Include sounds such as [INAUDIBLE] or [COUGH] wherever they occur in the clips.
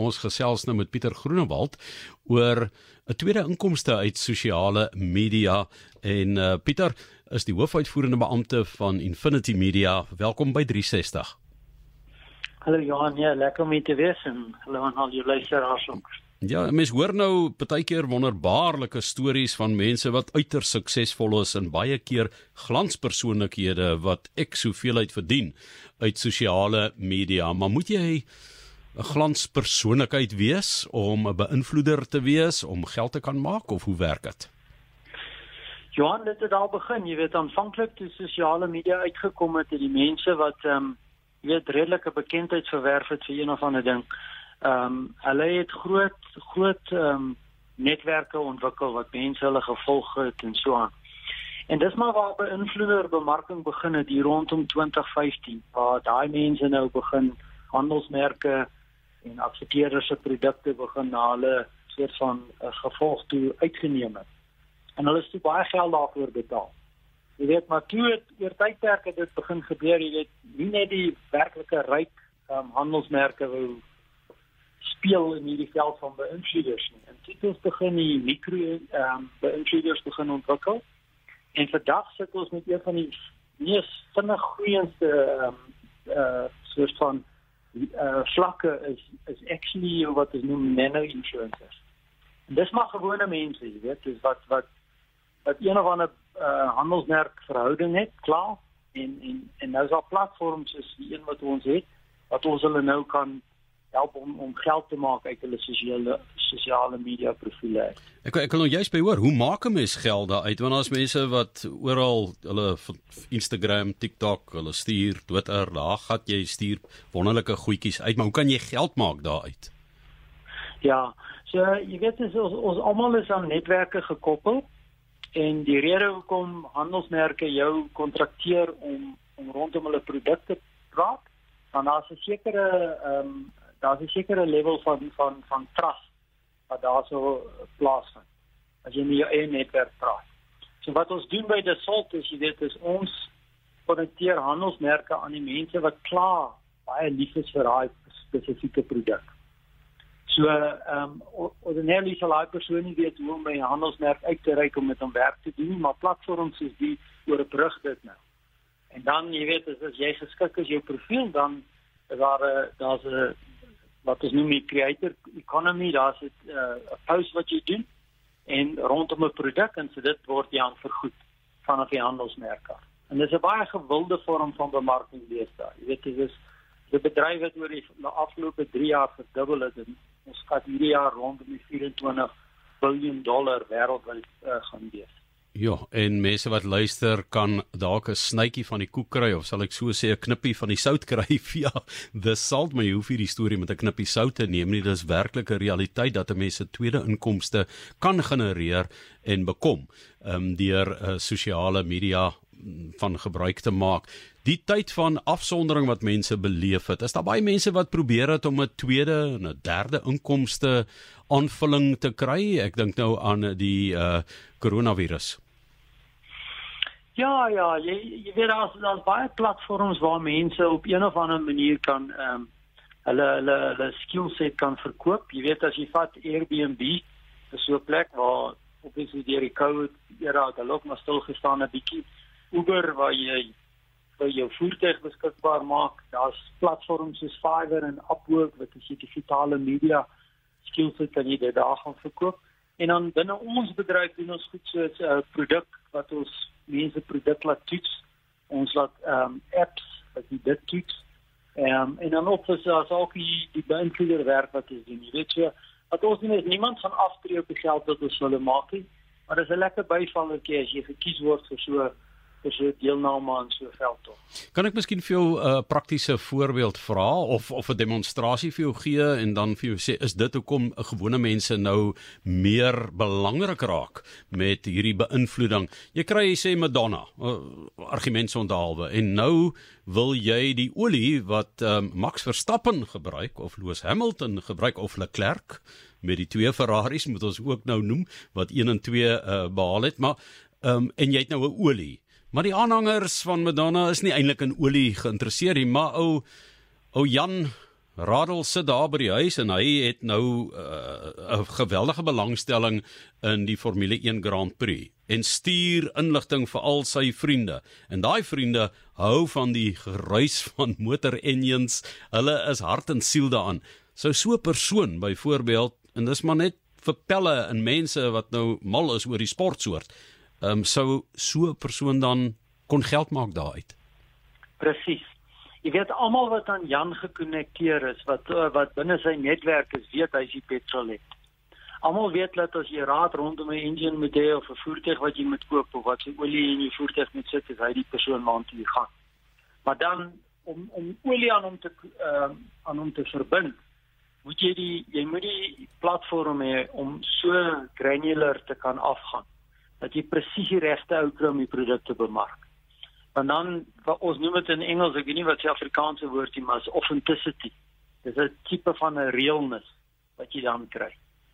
ons gesels nou met Pieter Groenewald oor 'n tweede inkomste uit sosiale media en uh, Pieter is die hoofuitvoerende beampte van Infinity Media. Welkom by 360. Hallo Johan, ja, lekker om te wees en hallo aan al jou luisteraars ook. Ja, mense hoor nou partykeer wonderbaarlike stories van mense wat uiters suksesvol is en baie keer glanspersoonlikhede wat ek soveel uit verdien uit sosiale media, maar moet jy 'n glanspersoonlikheid wees om 'n beïnvloeder te wees om geld te kan maak of hoe werk dit? Johan, dit het al begin, jy weet aanvanklik toe sosiale media uitgekom het, het die mense wat ehm um, weet redelike bekendheid verwerf het vir een of ander ding Ehm um, hulle het groot groot ehm um, netwerke ontwikkel wat mense hulle gevolg het en so aan. En dis maar waar beïnvloeder bemarking begin het hier rondom 2015 waar daai mense nou begin handelsmerke en adverteerders se produkte begin na hulle soort van uh, gevolg toe uitgeneem het. En hulle het baie geld daarvoor betaal. Jy weet maar toe het oor tydperke dit begin gebeur, jy weet, nie net die werklike ryk um, handelsmerke wou speel in hierdie veld van beïnvloeders nie. En dit is begin die mikro ehm um, beïnvloeders begin ontwikkel. En vandag sit ons met een van die mees vinnig groeiende ehm um, uh soort van uh vlakke is is actually wat is noem nano influencers. En dis maar gewone mense, jy weet, dis wat wat wat een of ander uh handelsmerk verhouding het, klaar. En en en nou is daar platforms soos die een wat ons het wat ons hulle nou kan help om om geld te maak uit hulle sosiale sosiale media profile. Ek ek kan nou juist by hoor, hoe maak 'n mens geld daar uit? Want daar's mense wat oral hulle Instagram, TikTok, hulle stuur, Twitter, daar gaan jy stuur wonderlike goedjies uit, maar hoe kan jy geld maak daar uit? Ja, so jy weet as ons, ons almal is aan netwerke gekoppel en die rede hoekom handelsmerke jou kontrakteer om om rondom hulle produkte praat, dan daar's 'n sekere ehm um, daar's 'n sekere level van van van trust wat daarso plaasvind as jy met jou eie netwerk praat. So wat ons doen by Dassault is jy weet is ons konnekteer handelsmerke aan die mense wat klaar baie lief is vir daai spesifieke produk. So ehm um, ordinarily sal hy persoonlik weet hoe om by 'n handelsmerk uit te reik om met hom werk te doen, maar platforms soos die oor 'n brug dit nou. En dan jy weet as, as jy geskik is jou profiel dan is daar 'n daar's 'n wat ons noem die creator economy, daar's 'n uh, post wat jy doen en rondom 'n produk en so dit word jy aan vergoed vanaf die handelsmerk af. En dis 'n baie gewilde vorm van bemarking deesdae. Jy weet dit is die bedryf wat oor die afgelope 3 jaar verdubbel het en ons skat hierdie jaar rondom die 24 miljard dollar wêreldwyd uh, gaan wees. Ja, en mense wat luister kan dalk 'n snytjie van die koek kry of sal ek so sê 'n knippie van die sout kry via [LAUGHS] the salt my hoef hierdie storie met 'n knippie sout te neem nie, dis werklik 'n realiteit dat 'n mens se tweede inkomste kan genereer en bekom um, deur uh, sosiale media van gebruik te maak. Die tyd van afsondering wat mense beleef het, is daar baie mense wat probeer het om 'n tweede en 'n derde inkomste aanvulling te kry. Ek dink nou aan die uh koronavirus. Ja, ja, jy jy weet daar's daar's baie platforms waar mense op een of ander manier kan ehm um, hulle hulle hulle skillset kan verkoop. Jy weet as jy vat Airbnb, is so 'n plek waar is die deur die COVID era het hulle ook maar stil gestaan 'n bietjie. Uber waar jy vir jou voertuig beskikbaar maak. Daar's platforms soos Fiverr en Upwork wat jy digitale media skillset kan jy daar gaan verkoop. En dan binne ons bedryf doen ons goed so 'n uh, produk wat ons mense produk laat toets. Ons laat ehm um, apps wat dit toets. Ehm um, en dan ook vir as ook die die beïnvloeder werk wat ons doen. Jy weet so, wat ons doen is niemand gaan aftree op die geld wat ons hulle maak nie. Maar dis 'n lekker byvalletjie as jy gekies word vir so vir so deelname aan so veldtog. Kan ek miskien vir jou 'n uh, praktiese voorbeeld vra of of 'n demonstrasie vir jou gee en dan vir jou sê is dit hoekom gewone mense nou meer belangrik raak met hierdie beïnvloeding. Jy kry jy sê Madonna, uh, argumente onthaalwe en nou wil jy die olie wat um, Max Verstappen gebruik of Lewis Hamilton gebruik of Leclerc met die twee Ferraris moet ons ook nou noem wat 1 en 2 uh, behaal het maar um, en jy het nou 'n olie Maar die aanhangers van Madonna is nie eintlik in olie geïnteresseerd nie, maar ou ou Jan Radel sit daar by die huis en hy het nou uh, 'n geweldige belangstelling in die Formule 1 Grand Prix en stuur inligting vir al sy vriende. En daai vriende hou van die geruis van motor engines. Hulle is hart en siel daaraan. Sou so 'n persoon byvoorbeeld en dis maar net vir pelle en mense wat nou mal is oor die sportsoort. Ehm um, sou so 'n persoon dan kon geld maak daaruit. Presies. Jy weet almal wat aan Jan gekonnekteer is, wat eh, wat binne sy netwerk is, weet hy is die petrolet. Almal weet dat as jy raad rondom 'n engine moet hê of 'n voertuig wat jy moet koop of wat se olie in jou voertuig moet sit, is hy die persoon waartoe jy gaan. Maar dan om om olie aan hom te ehm uh, aan hom te verbind, moet jy die jy moet die platform hê om so granular te kan afgaan dat jy presies die regte ou kry om die produk te bemark en dan wat ons noem dit in Engels, ek weet nie wat die Afrikaanse woord is, maar authenticity. Dis 'n tipe van 'n realness wat jy dan kry.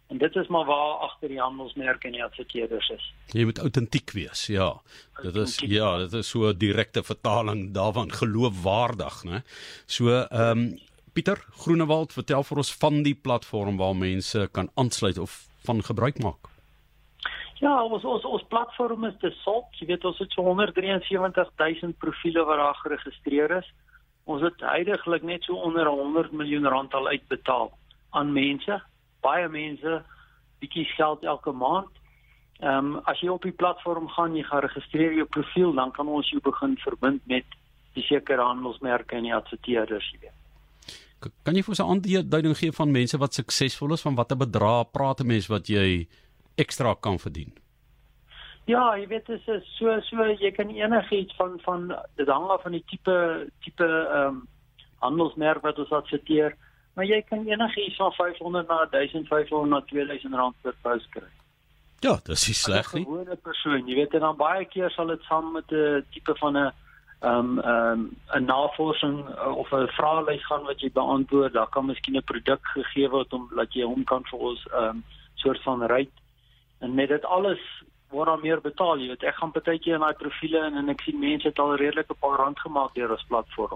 En dit is maar waar agter die handelsmerke en die adverteerders is. Jy moet autentiek wees, ja. Dit is ja, dit is so 'n direkte vertaling daarvan geloofwaardig, né? So ehm um, Pieter Groenewald, vertel vir ons van die platform waar mense kan aansluit of van gebruik maak. Ja, ons ons ons platform is te sop. Jy weet ons het so 173000 profile wat daar geregistreer is. Ons het heidaglik net so onder 100 miljoen rand al uitbetaal aan mense, baie mense bietjie geld elke maand. Ehm um, as jy op die platform gaan, jy gaan registreer jou profiel, dan kan ons jou begin verbind met die sekere handelsmerke en die adverteerders, jy weet. Kan jy vir ons 'n aanduiding gee van mense wat suksesvol is van watter bedrag praat 'n mens wat jy ekstra kan verdien. Ja, jy weet dit is so so jy kan enigiets van van dit hang af van die tipe tipe ehm um, handelsmerk wat ons adverteer, maar jy kan enigiets van 500 na 1500 na 2000 rand per post kry. Ja, dis is sleg nie. 'n Gewone persoon, jy weet en dan baie keer sal dit saam met 'n tipe van 'n ehm um, ehm um, 'n navorsing uh, of 'n vraelys gaan wat jy beantwoord, daar kan miskien 'n produk gegee word om dat jy hom kan vir ons ehm um, soort van ry en met dit alles word daar meer betaal. Jy weet ek gaan partykeer in daai profile en en ek sien mense het al redelik 'n paar rand gemaak deur ons platform